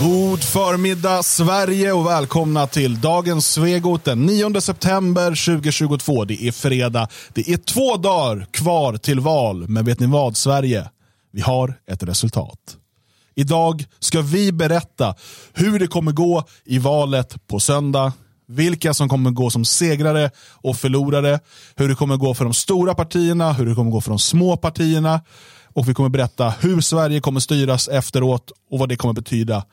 God förmiddag Sverige och välkomna till dagens Svegot den 9 september 2022. Det är fredag. Det är två dagar kvar till val. Men vet ni vad Sverige? Vi har ett resultat. Idag ska vi berätta hur det kommer gå i valet på söndag. Vilka som kommer gå som segrare och förlorare. Hur det kommer gå för de stora partierna, hur det kommer gå för de små partierna. Och vi kommer berätta hur Sverige kommer styras efteråt och vad det kommer betyda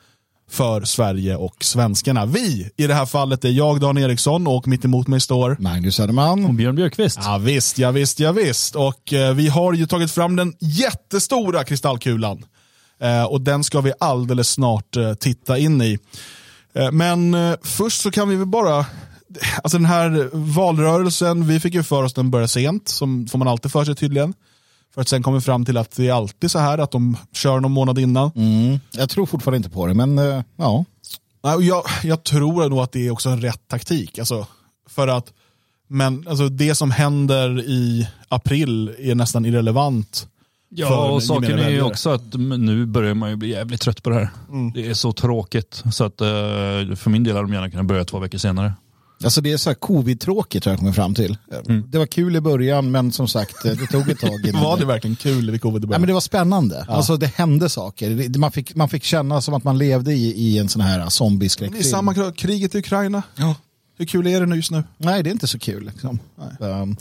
för Sverige och svenskarna. Vi, i det här fallet är jag Dan Eriksson och mitt emot mig står Magnus Söderman. Och Björn Björkqvist. Ja visst, ja visst, ja visst. Och eh, vi har ju tagit fram den jättestora kristallkulan. Eh, och den ska vi alldeles snart eh, titta in i. Eh, men eh, först så kan vi väl bara, alltså den här valrörelsen, vi fick ju för oss den började sent, som får man alltid för sig tydligen. För att sen kommer vi fram till att det är alltid så här att de kör någon månad innan. Mm. Jag tror fortfarande inte på det, men uh, ja. Jag, jag tror nog att det är också en rätt taktik. Alltså, för att men alltså, det som händer i april är nästan irrelevant. Ja, och saken är ju också att nu börjar man ju bli jävligt trött på det här. Mm. Det är så tråkigt. Så att uh, för min del hade de gärna kunnat börja två veckor senare. Alltså det är så här covid-tråkigt har jag kommit fram till. Mm. Det var kul i början men som sagt det tog ett tag. var det verkligen kul vid covid i början? Ja, men det var spännande. Ja. Alltså det hände saker. Man fick, man fick känna som att man levde i, i en sån här zombieskräckfilm. Det är samma kriget i Ukraina. Ja. Hur kul är det nu just nu? Nej, det är inte så kul. Liksom. Um,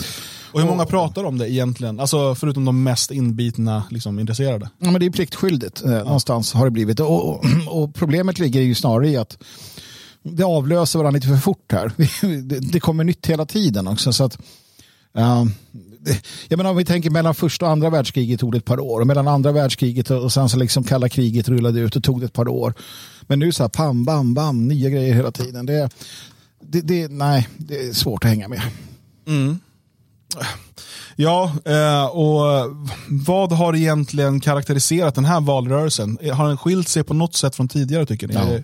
och hur många och, pratar om det egentligen? Alltså förutom de mest inbitna liksom, intresserade. Ja, men det är pliktskyldigt. Eh, ja. Någonstans har det blivit. Och, och, och problemet ligger ju snarare i att det avlöser varandra lite för fort här. Det, kommer nytt hela tiden också. Så att, uh, jag menar, om vi tänker mellan första och andra världskriget tog det ett par år. Och mellan andra världskriget och sen så liksom kalla kriget rullade ut och tog det ett par år. Men nu så här pam, bam, bam, nya grejer hela tiden. Det, det, det nej, det är svårt att hänga med. Mm. Ja, eh, och vad har egentligen karaktäriserat den här valrörelsen? Har den skilt sig på något sätt från tidigare tycker ni? Ja.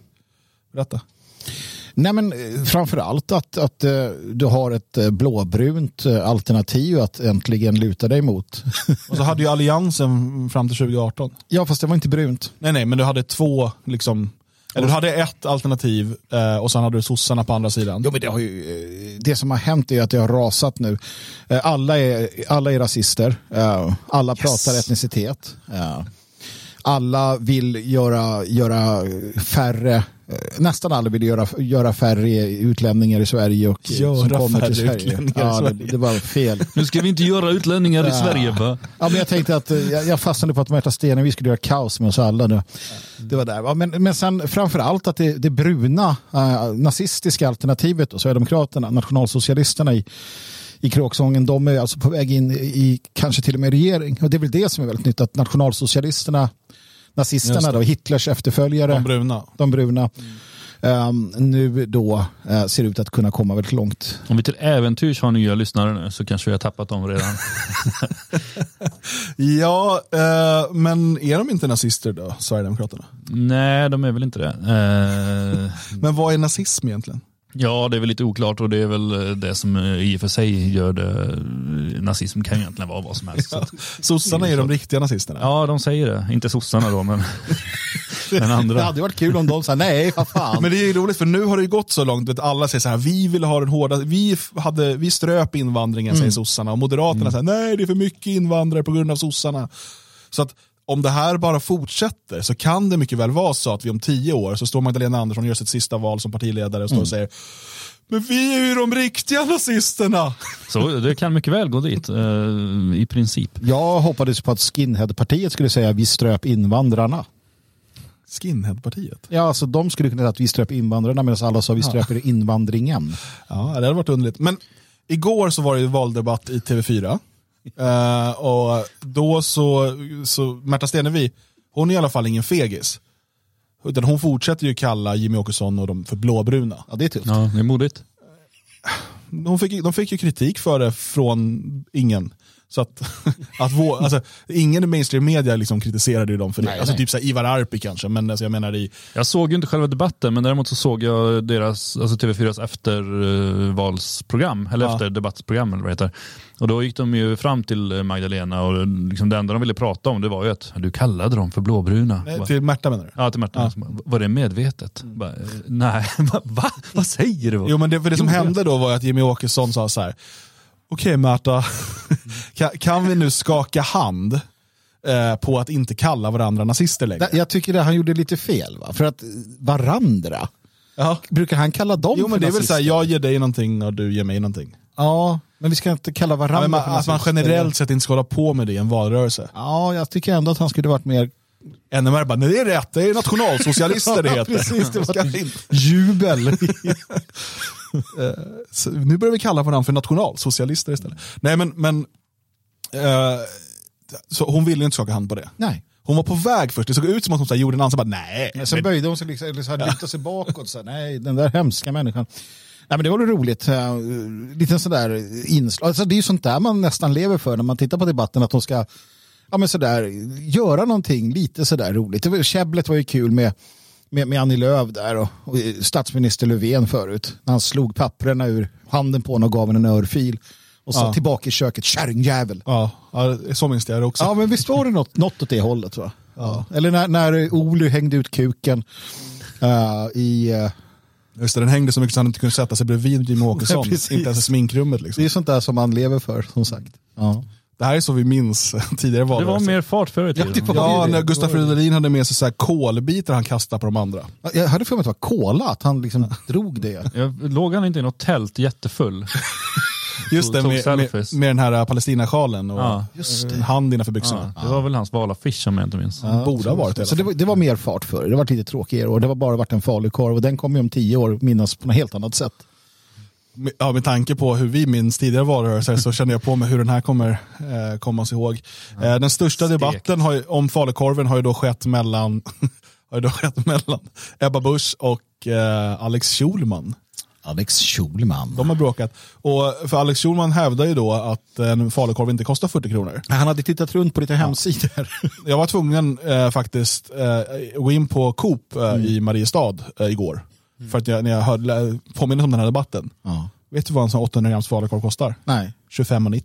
Berätta. Nej men eh, framförallt att, att uh, du har ett uh, blåbrunt alternativ att äntligen luta dig mot. Och så hade ju alliansen fram till 2018. Ja fast det var inte brunt. Nej nej men du hade två liksom eller du hade ett alternativ och sen hade du sossarna på andra sidan. Jo, men det, har ju, det som har hänt är att det har rasat nu. Alla är, alla är rasister. Alla yes. pratar etnicitet. Alla vill göra, göra färre Eh, nästan alla vill göra, göra färre utlänningar i Sverige och göra som kommer till Sverige. Ja, det, det, var fel. Nu ska vi inte göra utlänningar i Sverige va? Ja, men jag tänkte att eh, jag, jag fastnade på att Märta Stenevi skulle göra kaos med oss alla nu. Det var där. Men, men sen framför allt att det, det bruna äh, nazistiska alternativet och Sverigedemokraterna, nationalsocialisterna i i kråksången, de är alltså på väg in i kanske till och med regering. Och det är väl det som är väldigt nytt, att nationalsocialisterna nazisterna, då, Hitlers efterföljare, de bruna, de bruna mm. um, nu då uh, ser ut att kunna komma väldigt långt. Om vi till äventyrs har nya lyssnare nu så kanske vi har tappat dem redan. ja, uh, men är de inte nazister då, Sverigedemokraterna? Nej, de är väl inte det. Uh... men vad är nazism egentligen? Ja, det är väl lite oklart och det är väl eh, det som eh, i och för sig gör det. Nazism kan ju egentligen vara vad som helst. Ja, sossarna är de riktiga nazisterna. Ja, de säger det. Inte sossarna då, men, men andra. Det hade varit kul om de sa nej, vad fan. Men det är ju roligt för nu har det gått så långt att alla säger så här, vi vill ha den hårda, vi, hade, vi ströp invandringen mm. säger sossarna och moderaterna mm. säger nej det är för mycket invandrare på grund av sossarna. Så att om det här bara fortsätter så kan det mycket väl vara så att vi om tio år så står Magdalena Andersson och gör sitt sista val som partiledare och står och mm. säger men vi är ju de riktiga nazisterna. Så det kan mycket väl gå dit, eh, i princip. Jag hoppades på att skinheadpartiet skulle säga vi ströp invandrarna. Skinheadpartiet? Ja, alltså de skulle kunna säga att vi ströp invandrarna medan alla sa vi ströper ja. invandringen. Ja, det hade varit underligt. Men igår så var det valdebatt i TV4. Uh, och då så, så Märta Stenevi, hon är i alla fall ingen fegis. Utan hon fortsätter ju kalla Jimmy Åkesson och dem för blåbruna. Ja, det är tufft. Ja, det är modigt. De fick, de fick ju kritik för det från ingen. Så att, att vår, alltså, ingen i mainstream media liksom kritiserade ju dem för det. Nej, alltså nej. typ så här, Ivar Arpi kanske, men alltså, jag menar i... Jag såg ju inte själva debatten, men däremot så såg jag deras, alltså TV4s eftervalsprogram, eller Ja. efterdebattsprogram eller vad det heter. Och då gick de ju fram till Magdalena och liksom det enda de ville prata om det var ju att du kallade dem för blåbruna. Nej, Bara- till Märta menar du? Ja, till Märta. Ja. Bara, Var det medvetet? Bara, eh, nej, va? va? Vad säger du? Jo men det, för det som hände då var att Jimmy Åkesson sa så här. Okej Märta, kan, kan vi nu skaka hand eh, på att inte kalla varandra nazister längre? Jag tycker att han gjorde lite fel. Va? För att varandra, Ja. brukar han kalla dem Jo men för det är väl så här, nazister? jag ger dig någonting och du ger mig någonting. Ja, men vi ska inte kalla varandra Ja, man, för att man nazister. generellt sett inte ska hålla på med det i en valrörelse. Ja, jag tycker ändå att han skulle varit mer NMR bara, nej det är rätt, det är nationalsocialister det heter. precis, det var jubel. Så nu börjar vi kalla varandra för nationalsocialister istället. Nej men, men eh, så hon ville ju inte skaka hand på det. Nej. Hon var på väg först, det såg ut som att hon så gjorde en ansats, bara nej. Men sen böjde hon sig, liksom, eller så här, lutade sig bakåt. Så nej, den där hemska människan. Nej, men det var ju roligt. Uh, lite sådär inslag. Alltså, det är ju sånt där man nästan lever för när man tittar på debatten. Att de ska ja, men sådär, göra någonting lite sådär roligt. Käbblet var ju kul med, med, med Annie Lööf där och, och statsminister Löfven förut. När han slog papperna ur handen på henne och gav henne en örfil. Och så Ja. tillbaka i köket, kärringjävel. Ja, ja, så minns jag det också. Ja, men visst var det något, något åt det hållet va? Ja. Eller när, när Olu hängde ut kuken eh, i... eh, Just det, den hängde så mycket så han inte kunde sätta sig bredvid Jimmie Åkesson. Inte ens i sminkrummet. det Liksom. är sånt där som man lever för, som sagt. Ja. Det här är så vi minns tidigare Det var valrörelser. mer fart förr i Ja, tiden. Ja, det. när Gustaf Fridolin hade med sig så här kolbitar han kastade på de andra. Jag hade för mig att det var kola, att han liksom drog det. Jag låg han inte i något tält jättefull? Just det, med, med, med den här äh, Palestinasjalen och Ja. Just eh, hand innanför byxorna. Ja, det var väl hans valaffisch om jag inte minns. Borde ha varit det. Så det var, det var mer fart för. Det var lite tråkigare och det var bara varit en farlig korv och den kommer ju om tio år minnas på något helt annat sätt. Ja, med tanke på hur vi minns tidigare valrörelser så känner jag på mig hur den här kommer eh, komma oss ihåg. Eh, den största Stekt. debatten har ju, om falukorven har ju då skett mellan, har ju då skett mellan Ebba Busch och eh, Alex Schulman. Alex Schulman. De har bråkat. Och för Alex Schulman hävdar ju då att en falukorv inte kostar 40 kronor. Han hade tittat runt på lite hemsidor. Jag var tvungen eh, faktiskt eh, gå in på Coop eh, i Mariestad eh, igår. För att jag, när jag hörde, påminner om den här debatten. Ja. Vet du vad en sån 800 grams falukorv kostar? Nej. 25,90.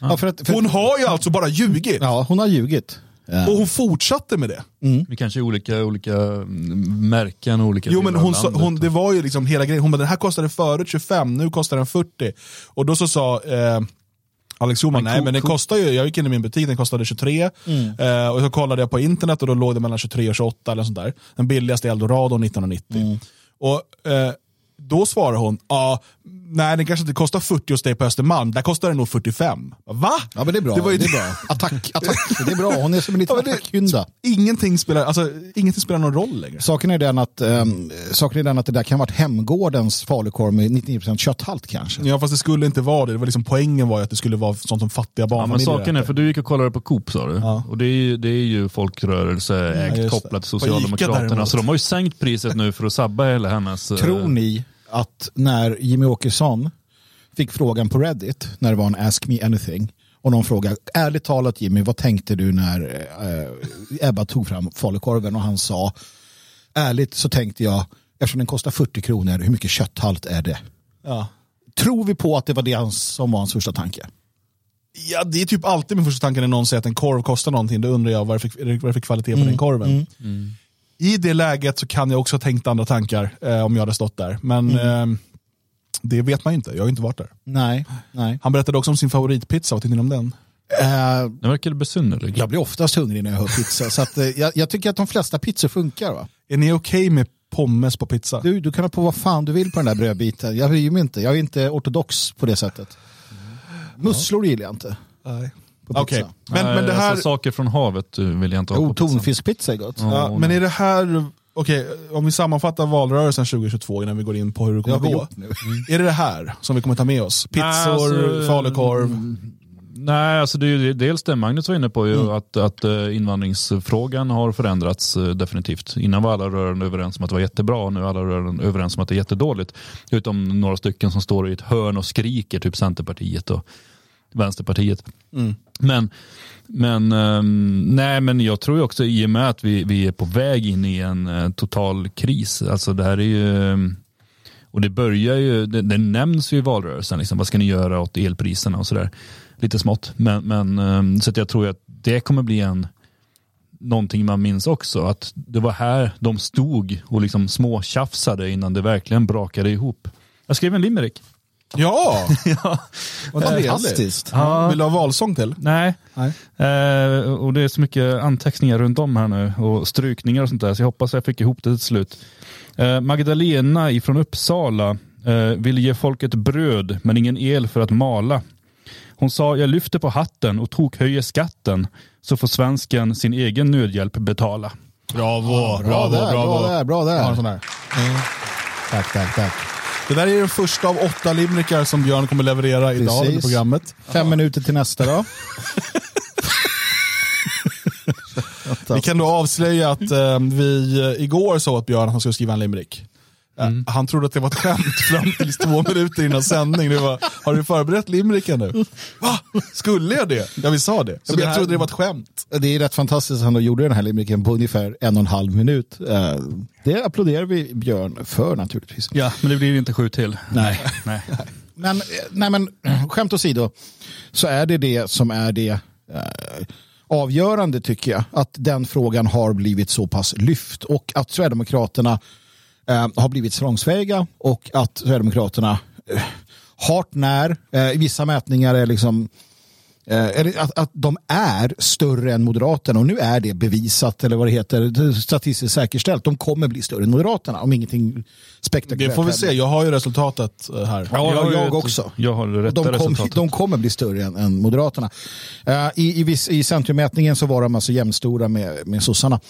Ja, för att, för, Hon har ju alltså bara ljugit. ja, hon har ljugit. Ja. Och hon fortsatte med det. Vi kanske är olika, olika mm, märken och olika Jo men hon, sa, landet. hon, det var ju liksom hela grejen. Hon bara, den här kostade förut 25, nu kostar den 40. Och då så sa eh, Alex Schulman, nej men den ko- kostar ju, jag gick in i min butik, den kostade 23. Eh, och så kollade jag på internet och då låg det mellan 23 och 28 eller sånt där. Den billigaste Eldorado 1990. Och eh, då svarar hon, ja, nej den kanske inte kostar 40 hos dig på Östermalm, där kostar den nog 45. Va? Ja men det är bra. Det var ju det är bra. Attack, attack. Det är bra. Hon är som en liten Ja, det- attackhynda. Ingenting spelar, alltså, ingenting spelar någon roll längre. Saken är, den att, um, saken är den att det där kan ha varit Hemgårdens falukorv med 99% kötthalt kanske. Ja fast det skulle inte vara det. det var liksom, poängen var ju att det skulle vara sånt som fattiga Ja, men barnfamiljer saken är, för du gick och kollade på Coop sa du. Ja. Och det är, ju- det är ju Ja, folkrörelseägt just det. kopplat till Socialdemokraterna. Så de har ju sänkt priset nu för att sabba hela hennes... eh, Tror ni att när Jimmy Åkesson fick frågan på Reddit, när det var en Ask Me Anything, och någon frågade, ärligt talat Jimmy, vad tänkte du när eh, Ebba tog fram falukorven? Och han sa, ärligt så tänkte jag, eftersom den kostar 40 kronor, hur mycket kötthalt är det? Ja. Tror vi på att det var det hans- som var hans första tanke? ja, det är typ alltid min första tanke när någon säger att en korv kostar någonting. Då undrar jag vad det är för, kvalitet på den korven. I det läget så kan jag också ha tänkt andra tankar eh, om jag hade stått där. Men eh, det vet man ju inte, jag har ju inte varit där. Nej, nej. Han berättade också om sin favoritpizza, vad tyckte ni om den? Eh, Den verkar besynnerlig. jag blir oftast hungrig när jag hör pizza, så att, eh, jag, jag tycker att de flesta pizzor funkar. Va? Är ni okej med pommes på pizza? Du, du kan ha på vad fan du vill på den där brödbiten. Jag bryr mig inte. Jag är inte ortodox på det sättet. Musslor gillar jag inte Nej. På pizza. Okej, men, men det Nej, här... alltså, saker från havet eh, vill jag inte ha Jo, på tonfiskpizza är gott. Ja. Ja, men är det här, okej, om vi sammanfattar valrörelsen 2022 innan vi går in på hur det kommer vi gå. nu. Är det det här som vi kommer ta med oss? Pizzor, Nej, alltså, falukorv? Nej, alltså det är ju dels det Magnus var inne på, ju, att, att eh, invandringsfrågan har förändrats eh, definitivt. Innan var alla rörande överens om att det var jättebra och nu är alla rörande överens om att det är jättedåligt. Utom några stycken som står i ett hörn och skriker, typ Centerpartiet. Och Vänsterpartiet. Men, men, ehm, nej, men jag tror ju också i och med att vi, vi är på väg in i en eh, total kris. Alltså det här är ju, ehm, och det börjar ju, det, det nämns ju i valrörelsen, liksom, vad ska ni göra åt elpriserna och sådär. Lite smått. Men, men, ehm, så att jag tror att det kommer bli en, någonting man minns också. Att det var här de stod och liksom småtjafsade innan det verkligen brakade ihop. Jag skrev en limerick. Ja, ja. vad trevligt. Ja. Vill du ha valsång till? Nej, Nej. Eh, och det är så mycket anteckningar runt om här nu och strykningar och sånt där så jag hoppas jag fick ihop det till slut. Eh, Magdalena ifrån Uppsala eh, vill ge folket bröd men ingen el för att mala. Hon sa jag lyfter på hatten och tokhöjer skatten så får svensken sin egen nödhjälp betala. Bravo, Bra där, bra där, bra där. En sån här. Tack, tack, tack. Det där är den första av åtta limerickar som Björn kommer leverera idag i programmet. Fem minuter till nästa då. Vi kan då avslöja att eh, vi eh, igår sa åt Björn att han skulle skriva en limerick. Eh, Han trodde att det var ett skämt fram till två minuter innan sändning. Det var, har du förberett limericken nu? Va? Skulle jag det? Ja, vi sa det. Så det jag här- trodde det var ett skämt. Det är rätt fantastiskt att han då gjorde den här limericken på ungefär en och en halv minut. Eh, Det applåderar vi Björn för naturligtvis. Ja, men det blir inte sju till. Nej. Nej. Men, eh, nej men skämt åsido så är det det som är det avgörande tycker jag. Att den frågan har blivit så pass lyft och att Sverigedemokraterna har blivit strångsväga och att Sverigedemokraterna eh, hart när, eh, i vissa mätningar är liksom Eh, eller att, att de är större än Moderaterna och nu är det bevisat eller vad det heter statistiskt säkerställt. De kommer bli större än Moderaterna om ingenting spektakulärt Det får vi se. jag har ju resultatet eh, här. Ja, jag ett- också. Jag har det rätta De, kom, resultatet. de kommer bli större än, än Moderaterna. Eh, i, i, viss, I centrummätningen så var de alltså jämnstora med, med sossarna.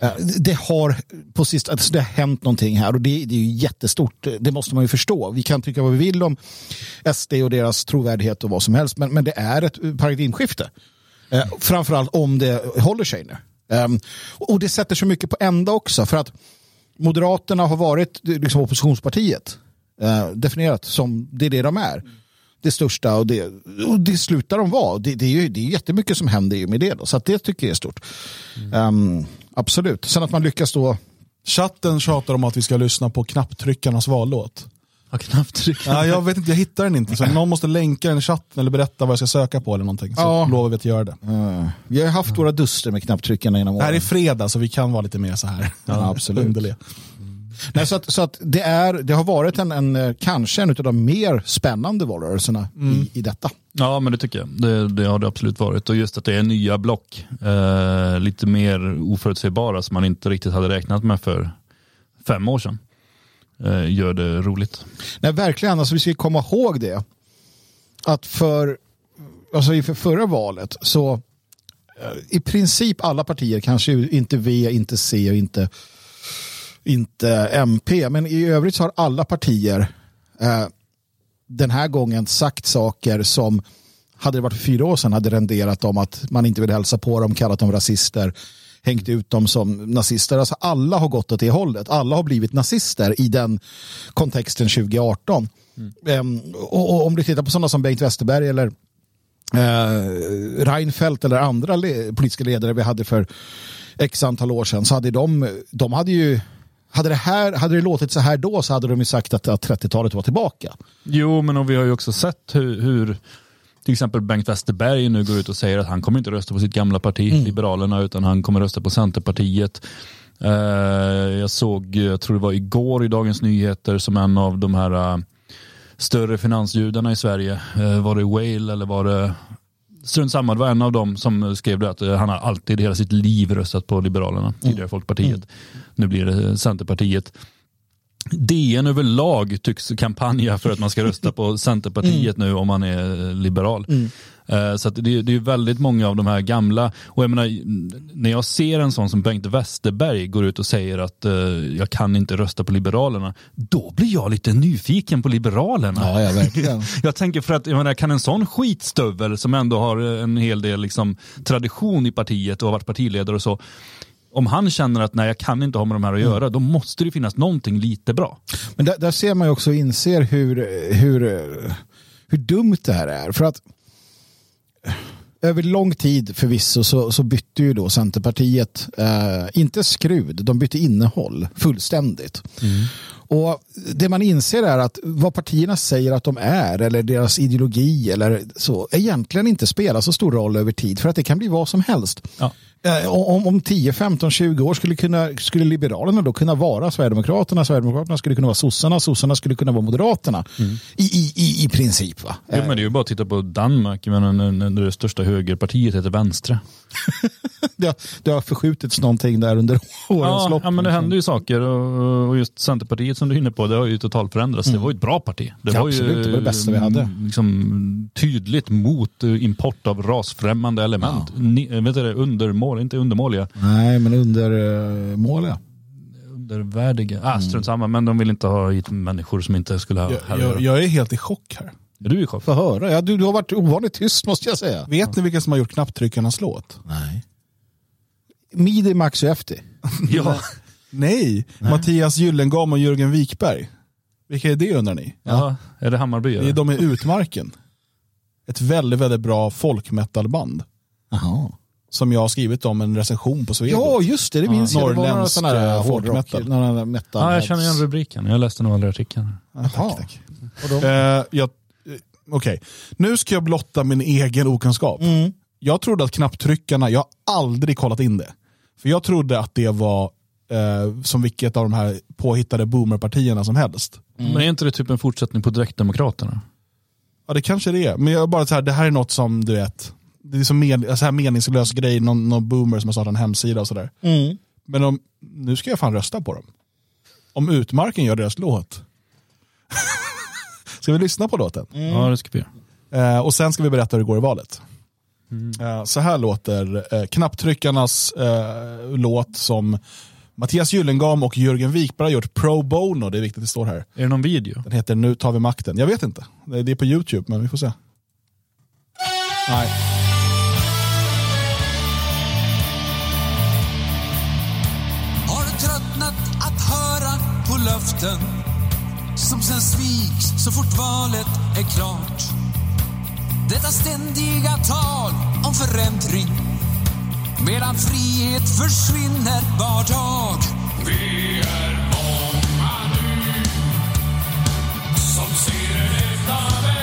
Eh, det har på sist, alltså det har hänt någonting här och det, det är ju jättestort. Det måste man ju förstå. Vi kan tycka vad vi vill om SD och deras trovärdighet och vad som helst, men, men det är ett paradigmskifte. Eh, framförallt om det håller sig nu. Eh, och det sätter så mycket på ända också för att Moderaterna har varit eh, liksom, oppositionspartiet eh, definierat som det är det de är. Det största och det, och det slutar de vara. Det, det, är ju, det är jättemycket som händer med det. Då, så att det tycker jag är stort. Ehm, absolut. Sen att man lyckas då. Chatten tjatar om att vi ska lyssna på knapptryckarnas vallåt. Ja, jag vet inte, jag hittar den inte. Så någon måste länka den i chatten eller berätta vad jag ska söka på eller någonting. Så Ja. lovar vi att göra det. eh, vi har haft våra duster med knapptryckarna genom Det här åren. är fredag så vi kan vara lite mer så här. Ja, absolut. underliga. Nej, så att, så att det, är, det har varit en, en, eh, kanske en av de mer spännande valrörelserna i, i detta. Ja, men det tycker jag. Det, det har det absolut varit. Och just att det är nya block. Eh, lite mer oförutsägbara som man inte riktigt hade räknat med för fem år sedan. Eh, gör det roligt. Nej, verkligen. Alltså, vi ska komma ihåg det. Att för, alltså inför förra valet så eh, i princip alla partier, kanske inte V, inte C och inte, inte MP, men i övrigt så har alla partier eh, den här gången sagt saker som hade det varit för fyra år sedan hade renderat om att man inte vill hälsa på dem, kallat dem rasister, hängt ut dem som nazister. Alltså alla har gått åt det hållet. Alla har blivit nazister i den kontexten 2018. Ehm, och, och om du tittar på sådana som Bengt Westerberg eller eh, Reinfeldt eller andra le politiska ledare vi hade för x antal år sedan så hade de, de hade ju hade det, här, hade det låtit så här då så hade de ju sagt att, att 30-talet var tillbaka. Jo, men och vi har ju också sett hur, hur till exempel Bengt Westerberg nu går ut och säger att han kommer inte rösta på sitt gamla parti, Liberalerna, utan han kommer rösta på Centerpartiet. Eh, jag såg, jag tror det var igår i Dagens Nyheter, som en av de här eh, större finansjudarna i Sverige, eh, var det Whale eller var det Strunt samma, det var en av dem som skrev det att eh, han har alltid hela sitt liv röstat på Liberalerna, tidigare Folkpartiet. Nu blir det Centerpartiet. DN överlag tycks kampanja för att man ska rösta på Centerpartiet nu om man är liberal. Eh, Så det, det är väldigt många av de här gamla, och jag menar, när jag ser en sån som Bengt Westerberg går ut och säger att eh, jag kan inte rösta på Liberalerna, då blir jag lite nyfiken på Liberalerna. Ja, ja verkligen. Jag tänker för att, jag menar, kan en sån skitstövel som ändå har en hel del liksom, tradition i partiet och har varit partiledare och så, om han känner att nej jag kan inte ha med de här att göra, då måste det finnas någonting lite bra. Men där, där ser man ju också och inser hur, hur, hur dumt det här är. För att över lång tid förvisso så, så bytte ju då Centerpartiet, eh, inte skrud, de bytte innehåll fullständigt. Och det man inser är att vad partierna säger att de är eller deras ideologi eller så egentligen inte spelar så stor roll över tid för att det kan bli vad som helst. Ja. Eh, Om, om 10, 15, 20 år skulle, kunna, skulle Liberalerna då kunna vara Sverigedemokraterna, Sverigedemokraterna skulle kunna vara sossarna, sossarna skulle kunna vara Moderaterna. I, i, i, I princip. Va? Jo, men det är ju bara att titta på Danmark, när, när det största högerpartiet heter Vänstre. det, har, det har förskjutits någonting där under årens Ja, lopp. ja, men det händer ju saker och, och just Centerpartiet som du är inne på, det har ju totalt förändrats. Det var ju ett bra parti. Det Ja, var ju absolut, det var det bästa vi hade. mm, Liksom, tydligt mot eh, import av rasfrämmande element. Ni, eh, vet du det, undermål, inte undermåliga, Nej, men under uh, måliga. undervärdiga. Ah, strunt samma, men de vill inte ha hit människor som inte skulle ha Jag, jag, jag är helt i chock här. Är du i chock? Få höra. Ja, du, du har varit ovanligt tyst måste jag säga. Vet ni vilka som har gjort knapptryckarnas låt? Nej. Midi Max Efti. Ja. Nej, Mattias Gyllengam och Jörgen Wikberg. Vilka är det undrar ni? Jaha, är det Hammarby? Är eller? de i Utmarken. Ett väldigt, väldigt bra folkmetalband. Jaha. Som jag har skrivit om en recension på Svegot. Ja, just det. Det minns jag. Det var några norrländsk, eh, hårdrock. folkmetal. Några metal. Ja, jag känner igen rubriken. Jag läste nog aldrig artikeln. Ja, Jaha. tack, tack. Eh, jag, eh, Okej, nu ska jag blotta min egen okunskap. Mm. Jag trodde att knapptryckarna, jag har aldrig kollat in det. För jag trodde att det var eh, som vilket av de här påhittade boomerpartierna som helst. Men är inte det typ en fortsättning på Direktdemokraterna? Ja det kanske det är, men jag bara så här, det här är något som du vet, det är som men, så här meningslös grej, någon, någon boomer som har startat en hemsida och sådär. Mm. Men om, nu ska jag fan rösta på dem. Om Utmarken gör deras låt. ska vi lyssna på låten? Ja, det ska vi göra. Eh, och sen ska vi berätta hur det går i valet. Eh, så här låter eh, knapptryckarnas eh, låt som Mattias Gyllengam och Jörgen Wikberg har gjort pro bono. Det är viktigt att det står här. Är det någon video? Den heter Nu tar vi makten. Jag vet inte. Det är på YouTube, men vi får se. Nej. Löften som sen sviks så fort valet är klart? Detta ständiga tal om förändring medan frihet försvinner var dag. Vi är många nu som ser en enda väg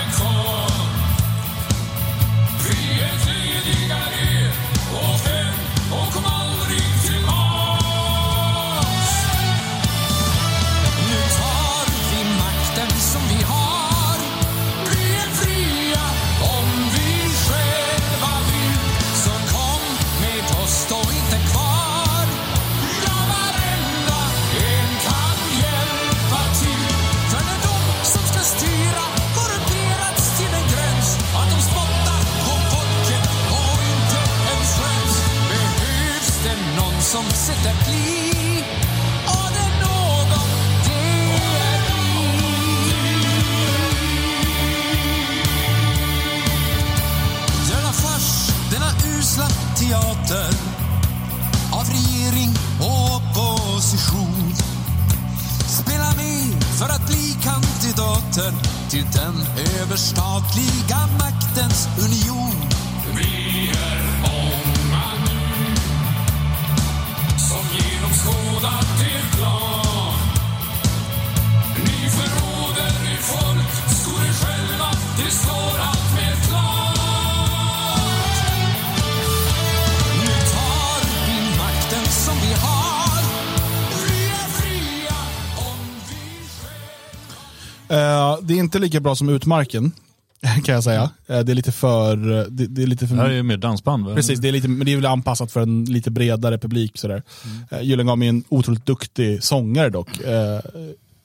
inte lika bra som Utmarken, kan jag säga. Eh, det är lite för... Det, det är lite för Det här är ju mer dansband väl? Precis, det är, lite, men det är väl anpassat för en lite bredare publik. Sådär. Mm. Gyllengam är en otroligt duktig sångare dock. Eh,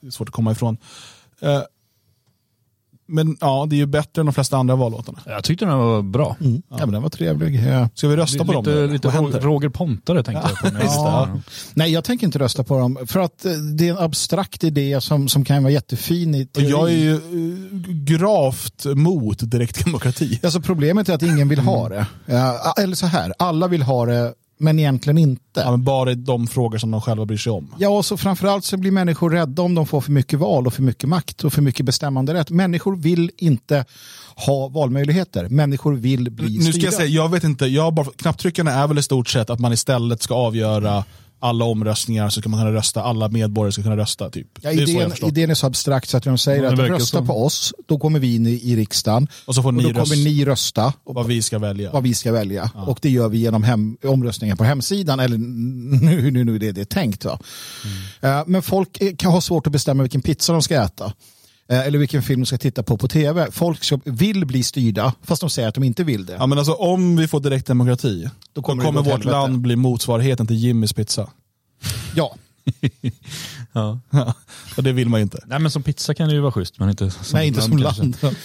svårt att komma ifrån. Eh, men ja, det är ju bättre än de flesta andra vallåtarna. Jag tyckte den var bra. Mm. Ja. men den var trevlig. Ja. Ska vi rösta på dem? lite, då? lite? Roger Pontare tänkte jag på. när jag det, var- ja. Nej, jag tänker inte rösta på dem. För att eh, det är en abstrakt idé som, som kan vara jättefin i Och teori. jag är ju eh, gravt mot direktdemokrati. Alltså problemet är att ingen vill ha det. Ja, eller så här, alla vill ha det men egentligen inte. Ja, men bara i de frågor som de själva bryr sig om. Ja, och så framförallt så blir människor rädda om de får för mycket val och för mycket makt och för mycket bestämmande rätt. Människor vill inte ha valmöjligheter. Människor vill bli Nu ska styrda. jag säga, jag vet inte, jag bara, knapptryckarna är väl i stort sett att man istället ska avgöra alla omröstningar så ska man kunna rösta, alla medborgare ska kunna rösta. Typ. Ja, det är idén, idén är så abstrakt så att de säger Ja, att rösta så. på oss, då kommer vi in i, i riksdagen Och så får och ni då kommer rösta ni rösta och vad vi ska välja. vad vi ska välja. Och det gör vi genom hem, omröstningar på hemsidan, eller nu, nu, nu det är det tänkt. Va? Eh, Men folk är- kan ha svårt att bestämma vilken pizza de ska äta. Eh, Eller vilken film de ska titta på på tv. Folk ska, vill bli styrda, fast de säger att de inte vill det. Ja, men alltså, om vi får direktdemokrati, då kommer kommer, gå åt vårt helvete. land bli motsvarigheten till Jimmys pizza. Ja, Ja. och det vill man ju inte. Nej men som pizza kan det ju vara schysst men inte som nej inte som kanske. land. nej,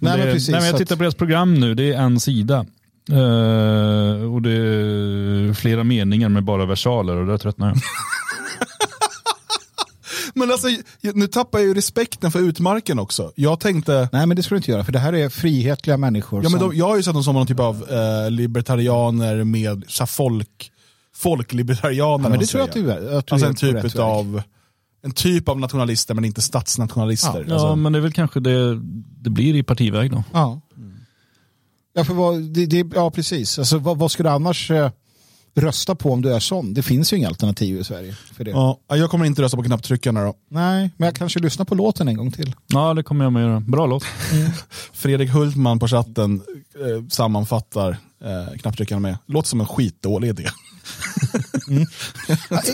men precis. nej, men jag tittar på deras program nu, det är en sida. Eh, och det är flera meningar med bara versaler och där tröttnar jag. Men alltså, nu tappar jag ju respekten för utmarken också. Jag tänkte, Nej men det ska du inte göra, för det här är frihetliga människor. ja, men som, de, jag har ju sett dem som någon typ av eh, libertarianer med så folk, folklibertarianer. ja, men det tror jag att du är. Att du Alltså är en typ utav en typ av nationalister men inte statsnationalister. Ja Alltså, men det är väl kanske det det blir i partiväg då. Ja. Ja, för vad, det, det, ja precis. Alltså, vad, vad du annars eh, rösta på om du är sån? Det finns ju inga alternativ i Sverige för det. ja, jag kommer inte rösta på knapptryckarna då. Nej, men jag kanske lyssnar på låten en gång till. Ja det kommer jag med göra. Bra låt. Fredrik Hultman på chatten eh, sammanfattar eh, knapptryckarna med, låter som en skitdålig idé.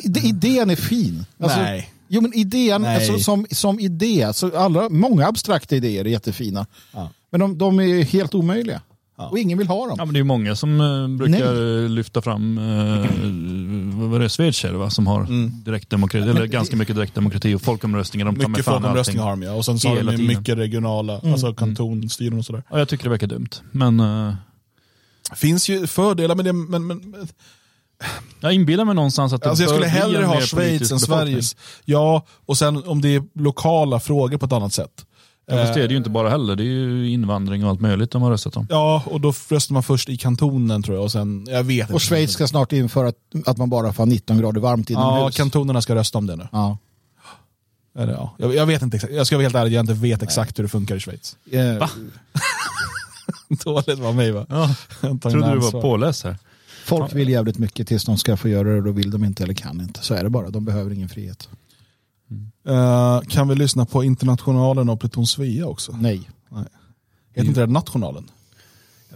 Id- idén är fin. Alltså, Nej. Jo men idén, Nej. alltså, som, som idé, så alla, många abstrakta idéer är jättefina. Ja. Men de, de är helt omöjliga. Ja. Och ingen vill ha dem. Ja men det är ju många som eh, brukar eh, lyfta fram, eh, vad var det, Schweiz är det va? Som har direktdemokrati, eller ganska mycket direktdemokrati och folkomröstningar. De Mycket folkomröstningar har de ja. Och sen så har de mycket regionala, alltså kantonstyren och sådär. Ja, jag tycker det verkar dumt. Men eh, finns ju fördelar med det, men, men jag inbillar mig någonstans att det alltså jag skulle hellre ha Schweiz än. Sveriges. Ja, och sen om det är lokala frågor på ett annat sätt. Ja, fast det är det ju Eh, inte bara heller. Det är ju invandring och allt möjligt de har röstat om. Ja, och då röstar man först i kantonen tror jag. Och sen, jag vet inte. Och Schweiz ska snart införa att, att man bara får ha 19 grader varmt Ja, inomhus. kantonerna ska rösta om det nu. Ja. Eller, ja. jag, jag vet inte exakt. Jag ska vara helt ärlig, jag inte vet exakt hur det funkar i Schweiz. Eh, Dåligt var mig va? Ja, Jag trodde du var påläst här. Folk vill jävligt mycket tills de ska få göra det och då vill de inte eller kan inte. Så är det bara. De behöver ingen frihet. Eh, kan vi lyssna på Internationalen och Pluton Svea också? Nej. Heter inte det Nationalen?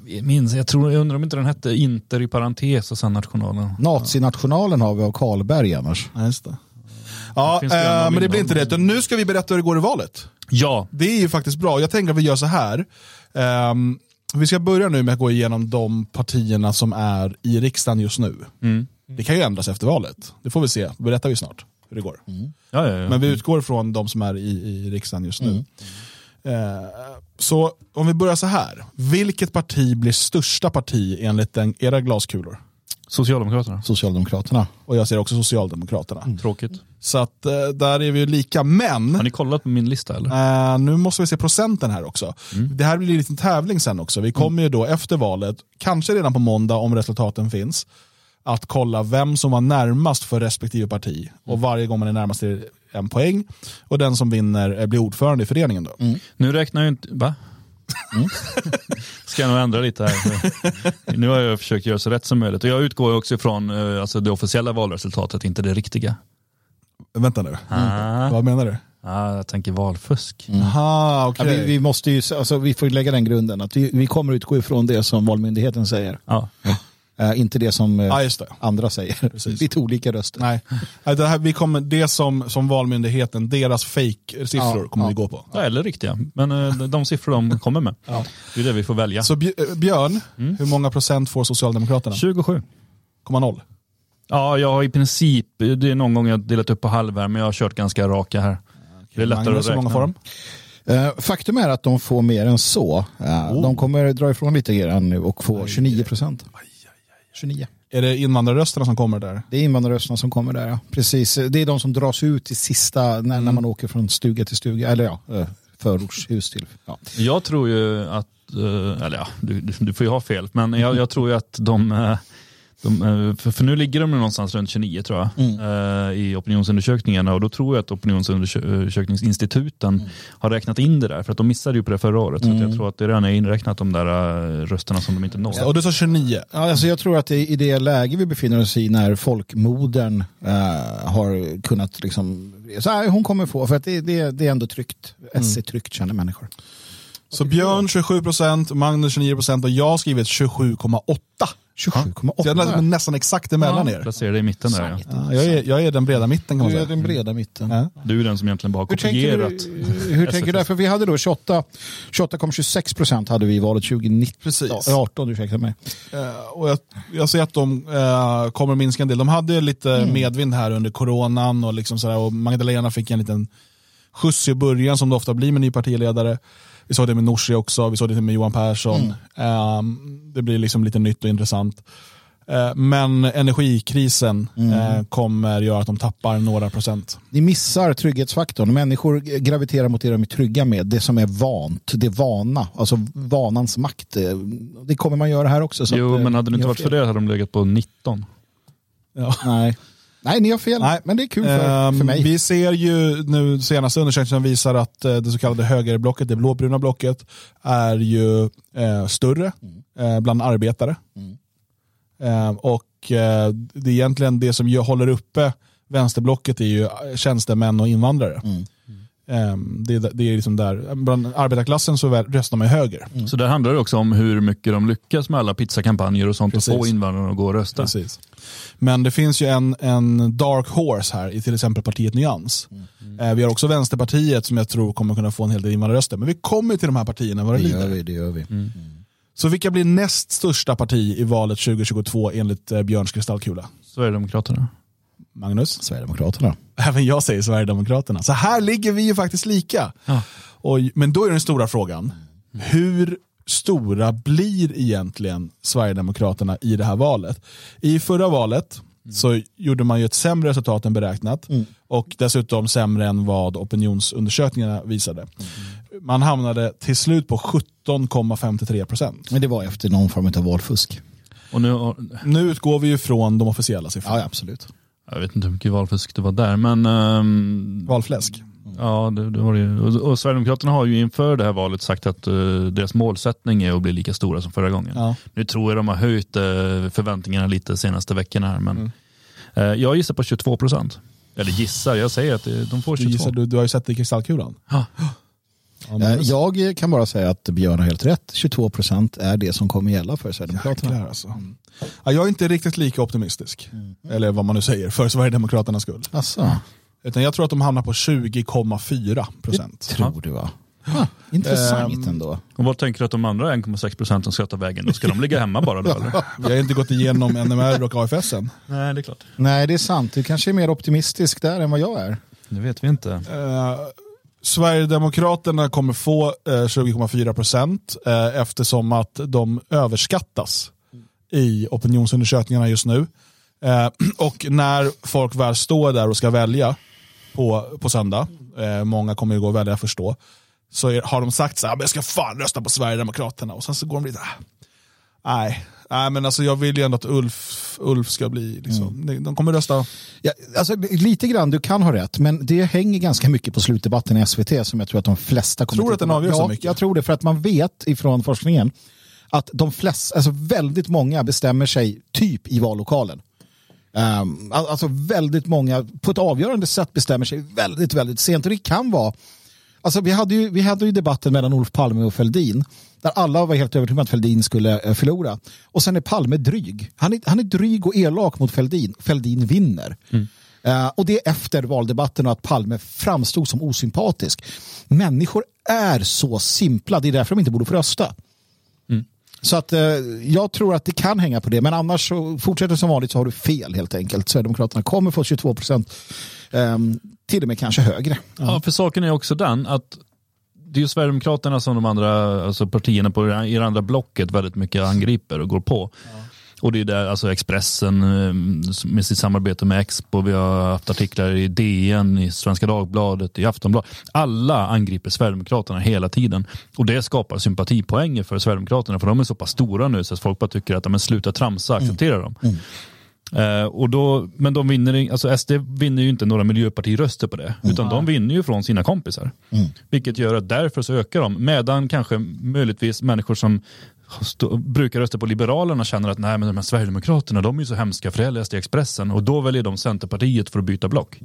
Jag minns, jag, tror, jag undrar om inte den hette Inter i parentes och sen nationalen. Nazinationalen har vi av Karlberg annars. Ja, just det. Ja, det en eh, men det blir inte det. Utan Nu ska vi berätta hur det går i valet. Ja, Det är ju faktiskt bra. Jag tänker att vi gör så här. Ehm, vi ska börja nu med att gå igenom de partierna som är i riksdagen just nu. Mm. Det kan ju ändras efter valet. Det får vi se. Det berättar vi snart hur det går. ja, ja, ja. Men vi utgår från de som är i, i riksdagen just nu. Eh, så om vi börjar så här. Vilket parti blir största parti enligt den, era glaskulor? Socialdemokraterna. Socialdemokraterna. Och jag ser också Socialdemokraterna. Tråkigt. Så att eh, där är vi ju lika. Men Har ni kollat på min lista eller? Eh, nu måste vi se procenten här också. Det här blir en liten tävling sen också. Vi kommer ju då efter valet, kanske redan på måndag om resultaten finns, att kolla vem som var närmast för respektive parti. Och varje gång man är närmast är det en poäng. Och den som vinner blir ordförande i föreningen. Då. Nu räknar jag inte... Va? Ska jag nog ändra lite här. nu har jag försökt göra så rätt som möjligt. Och jag utgår ju också ifrån eh, alltså det officiella valresultatet, inte det riktiga. Vänta nu, Ah. vad menar du? Ah, jag tänker valfusk. Aha, Ja, okej. vi, vi, måste ju, alltså, vi får ju lägga den grunden att vi, vi kommer utgå ifrån det som Valmyndigheten säger. Ja. Eh, inte det som eh, Ja, just det. andra säger. Precis. Lite olika röster. Nej, Nej, det, här, vi kommer, det som, som Valmyndigheten, deras fake-siffror Ja, kommer ja. vi gå på. Ja, eller riktiga. Men eh, de siffror de kommer med. Det är det vi får välja. Så Bj- Björn, hur många procent får Socialdemokraterna? 27. 0,0. Ja, jag har i princip, det är någon gång jag delat upp på halvär, men jag har kört ganska raka här. Det är lättare Magnus, att hur många räkna. får de? Faktum är att de får mer än så. Oh. De kommer dra ifrån lite grann nu och få 29 procent. 29. Är det invandrarrösterna som kommer där? Det är invandrarrösterna som kommer där. Ja. Precis. Det är de som dras ut i sista när, när Mm. man åker från stuga till stuga. Eller ja, eh, förortshus till. Ja. Jag tror ju att, eh, eller ja, du, du, du får ju ha fel, men jag, jag tror ju att de, eh, De, eh, för, för nu ligger de någonstans runt 29 tror jag Mm. eh, i opinionsundersökningarna och då tror jag att opinionsundersökningsinstituten Mm. har räknat in det där för att de missade ju på det förra året. Så att jag tror att det redan är inräknat de där eh, rösterna som de inte når. Och du sa 29. Ja, alltså jag tror att det, i det läge vi befinner oss i när folkmodern eh, har kunnat liksom, så här, hon kommer få, för att det, det, det är ändå tryggt, S är tryggt känner människor. Så Björn 27%, Magnus 29% och jag har skrivit 27,8. Så jag är 27,8. nästan, exakt emellan er. Placera det i mitten där ja. Ja, jag, är, jag är den breda mitten kan man Du är säga. den breda mitten. Ja. Du är den som egentligen bara har Hur tänker kopierat. du? Hur tänker du där? För vi hade då 28 28,26 procent hade vi i valet 2019. Precis. Ja, 18, ursäkta mig. Eh, och jag, jag ser att de eh, kommer att minska en del. De hade lite medvind här under coronan och, liksom sådär, och Magdalena fick en liten skjuts i början som det ofta blir med ny partiledare. Vi såg det med Nooshi också, vi såg det med Johan Persson. Eh, det blir liksom lite nytt och intressant. Eh, men energikrisen eh, kommer göra att de tappar några procent. Ni missar trygghetsfaktorn. Människor graviterar mot det de är trygga med. Det som är vant, det vana. Alltså vanans makt. eh, Det kommer man göra här också. Så Jo, att, men hade det inte varit för fel. det hade de legat på 19. Ja. Nej. Nej, ni har fel. Nej. Men det är kul för, Ehm, för mig. Vi ser ju nu senaste undersökningen visar att eh, det så kallade högerblocket, det blåbruna blocket, är ju eh, större eh, bland arbetare. Eh, och eh, det är egentligen det som ju håller uppe vänsterblocket är ju tjänstemän och invandrare. Eh, det, är- det är liksom där, bland arbetarklassen så röstar man höger. Så där handlar det också om hur mycket de lyckas med alla pizzakampanjer och sånt och få Precis. invandrarna att gå och rösta. Precis. Men det finns ju en, en dark horse här i till exempel partiet Nyans. Eh, vi har också Vänsterpartiet som jag tror kommer kunna få en hel del invandrarröster. Men vi kommer till de här partierna vad det Det gör vi. Det gör vi. Så vilka blir näst största parti i valet 2022 enligt eh, Björns kristallkula? Sverigedemokraterna. Magnus? Sverigedemokraterna. Även jag säger Sverigedemokraterna. Så här ligger vi ju faktiskt lika. Ja. Och, men då är den stora frågan, hur stora blir egentligen Sverigedemokraterna i det här valet? I förra valet så gjorde man ju ett sämre resultat än beräknat och dessutom sämre än vad opinionsundersökningarna visade. Man hamnade till slut på 17,53 procent. Men det var efter någon form av valfusk. Och nu, har- Nu utgår vi ju från de officiella siffrorna. Ja, absolut. Jag vet inte hur mycket valfusk det var där, men ehm, Valfläsk. ja, det, det var det ju. Och, och Sverigedemokraterna har ju inför det här valet sagt att eh, deras målsättning är att bli lika stora som förra gången. Ja. Nu tror jag de har höjt eh, förväntningarna lite senaste veckorna här, men eh, jag gissar på 22 procent. Eller gissar, jag säger att de får Du, 22. gissar, du, du har ju sett det i kristallkulan. Ja. Ja, Eh, Jag kan bara säga att Björn har helt rätt. 22 procent är det som kommer gälla för Sverigedemokraterna. Jäklar alltså. Ja, jag är inte riktigt lika optimistisk. Eller vad man nu säger, för Sverigedemokraternas skull. Alltså, Utan jag tror att de hamnar på 20,4 procent. tror du va? Ah, intressant ändå. Och vad tänker du att de andra 1,6 procenten ska ta vägen? Då ska de ligga hemma bara då eller? Vi har inte gått igenom NMR och AFS än. Nej, det är klart. Nej, det är sant. Du kanske är mer optimistisk där än vad jag är. Det vet vi inte. Eh, Sverigedemokraterna kommer få eh, 20,4 procent eh, eftersom att de överskattas i opinionsundersökningarna just nu. Eh, och när folk väl står där och ska välja på, på söndag, eh, många kommer ju gå och välja först då, så är, har de sagt så här, ah, "Men jag ska fan rösta på Sverigedemokraterna och sen så går de lite, ah, nej, nej men alltså jag vill ju ändå att Ulf, Ulf ska bli, liksom, de- de kommer rösta Ja, alltså, lite grann, du kan ha rätt, men det hänger ganska mycket på slutdebatten i SVT som jag tror att de flesta kommer Tror du att den avgör så ja, mycket? Jag tror det, för att man vet ifrån forskningen att de flesta, alltså väldigt många bestämmer sig typ i vallokalen. Um, al- alltså väldigt många på ett avgörande sätt bestämmer sig väldigt, väldigt sent. Och det kan vara, alltså vi hade ju, vi hade ju debatten mellan Olof Palme och Fälldin där alla var helt övertygade om att Fälldin skulle eh, förlora. Och sen är Palme dryg. Han är, han är dryg och elak mot Fälldin. Fälldin vinner. Eh, och det är efter valdebatten och att Palme framstod som osympatisk. Människor är så simpla, det är därför de inte borde få rösta. Så att eh, jag tror att det kan hänga på det, men annars så fortsätter som vanligt så har du fel helt enkelt. Sverigedemokraterna kommer få 22 procent, ehm, till och med kanske högre. Ja, för saken är också den att det är ju Sverigedemokraterna som de andra alltså partierna på i det andra blocket väldigt mycket angriper och går på. Och det är där, alltså Expressen eh, med sitt samarbete med Expo, vi har haft artiklar i DN, i Svenska Dagbladet, i Aftonbladet. Alla angriper Sverigedemokraterna hela tiden. Och det skapar sympatipoänger för Sverigedemokraterna, för de är så pass stora nu så att folk bara tycker att men, sluta tramsa, acceptera dem. Eh, och då, men de vinner, alltså SD vinner ju inte några miljöpartiröster på det, utan de vinner ju från sina kompisar. Vilket gör att därför så ökar de, medan kanske möjligtvis människor som stå, brukar rösta på Liberalerna känner att nej men de här Sverigedemokraterna de är ju så hemska för det läste Expressen. Och då väljer de Centerpartiet för att byta block.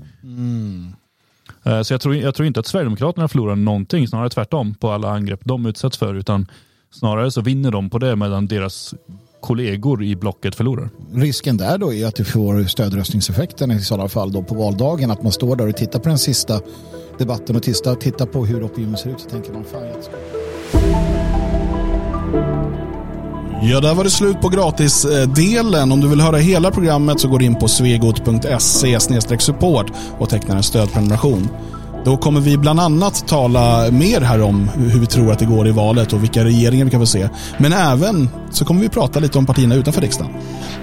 Eh, Så jag tror, jag tror inte att Sverigedemokraterna förlorar någonting, snarare tvärtom på alla angrepp de utsätts för, utan snarare så vinner de på det medan deras kollegor i blocket förlorar. Risken där då är att du får stödröstningseffekten i sådana fall då på valdagen. Att man står där och tittar på den sista debatten och tittar, tittar på hur opinionen ser ut så tänker man fan jag ska... Ja, där var det slut på gratisdelen. Om du vill höra hela programmet så går du in på svegot.se support och tecknar en stödprenumeration. Då kommer vi bland annat tala mer här om hur vi tror att det går i valet och vilka regeringar vi kan få se. Men även så kommer vi prata lite om partierna utanför riksdagen.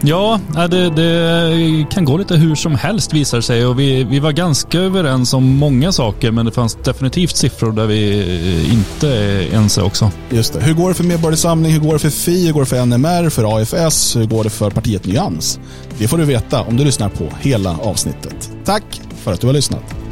Ja, det, det kan gå lite hur som helst visar sig och vi, vi var ganska överens om många saker men det fanns definitivt siffror där vi inte är ense också. Just det. Hur går det för Medborgarsamling? Hur går det för Fi? Hur går det för NMR? För AFS? Hur går det för partiet Nyans? Det får du veta om du lyssnar på hela avsnittet. Tack för att du har lyssnat.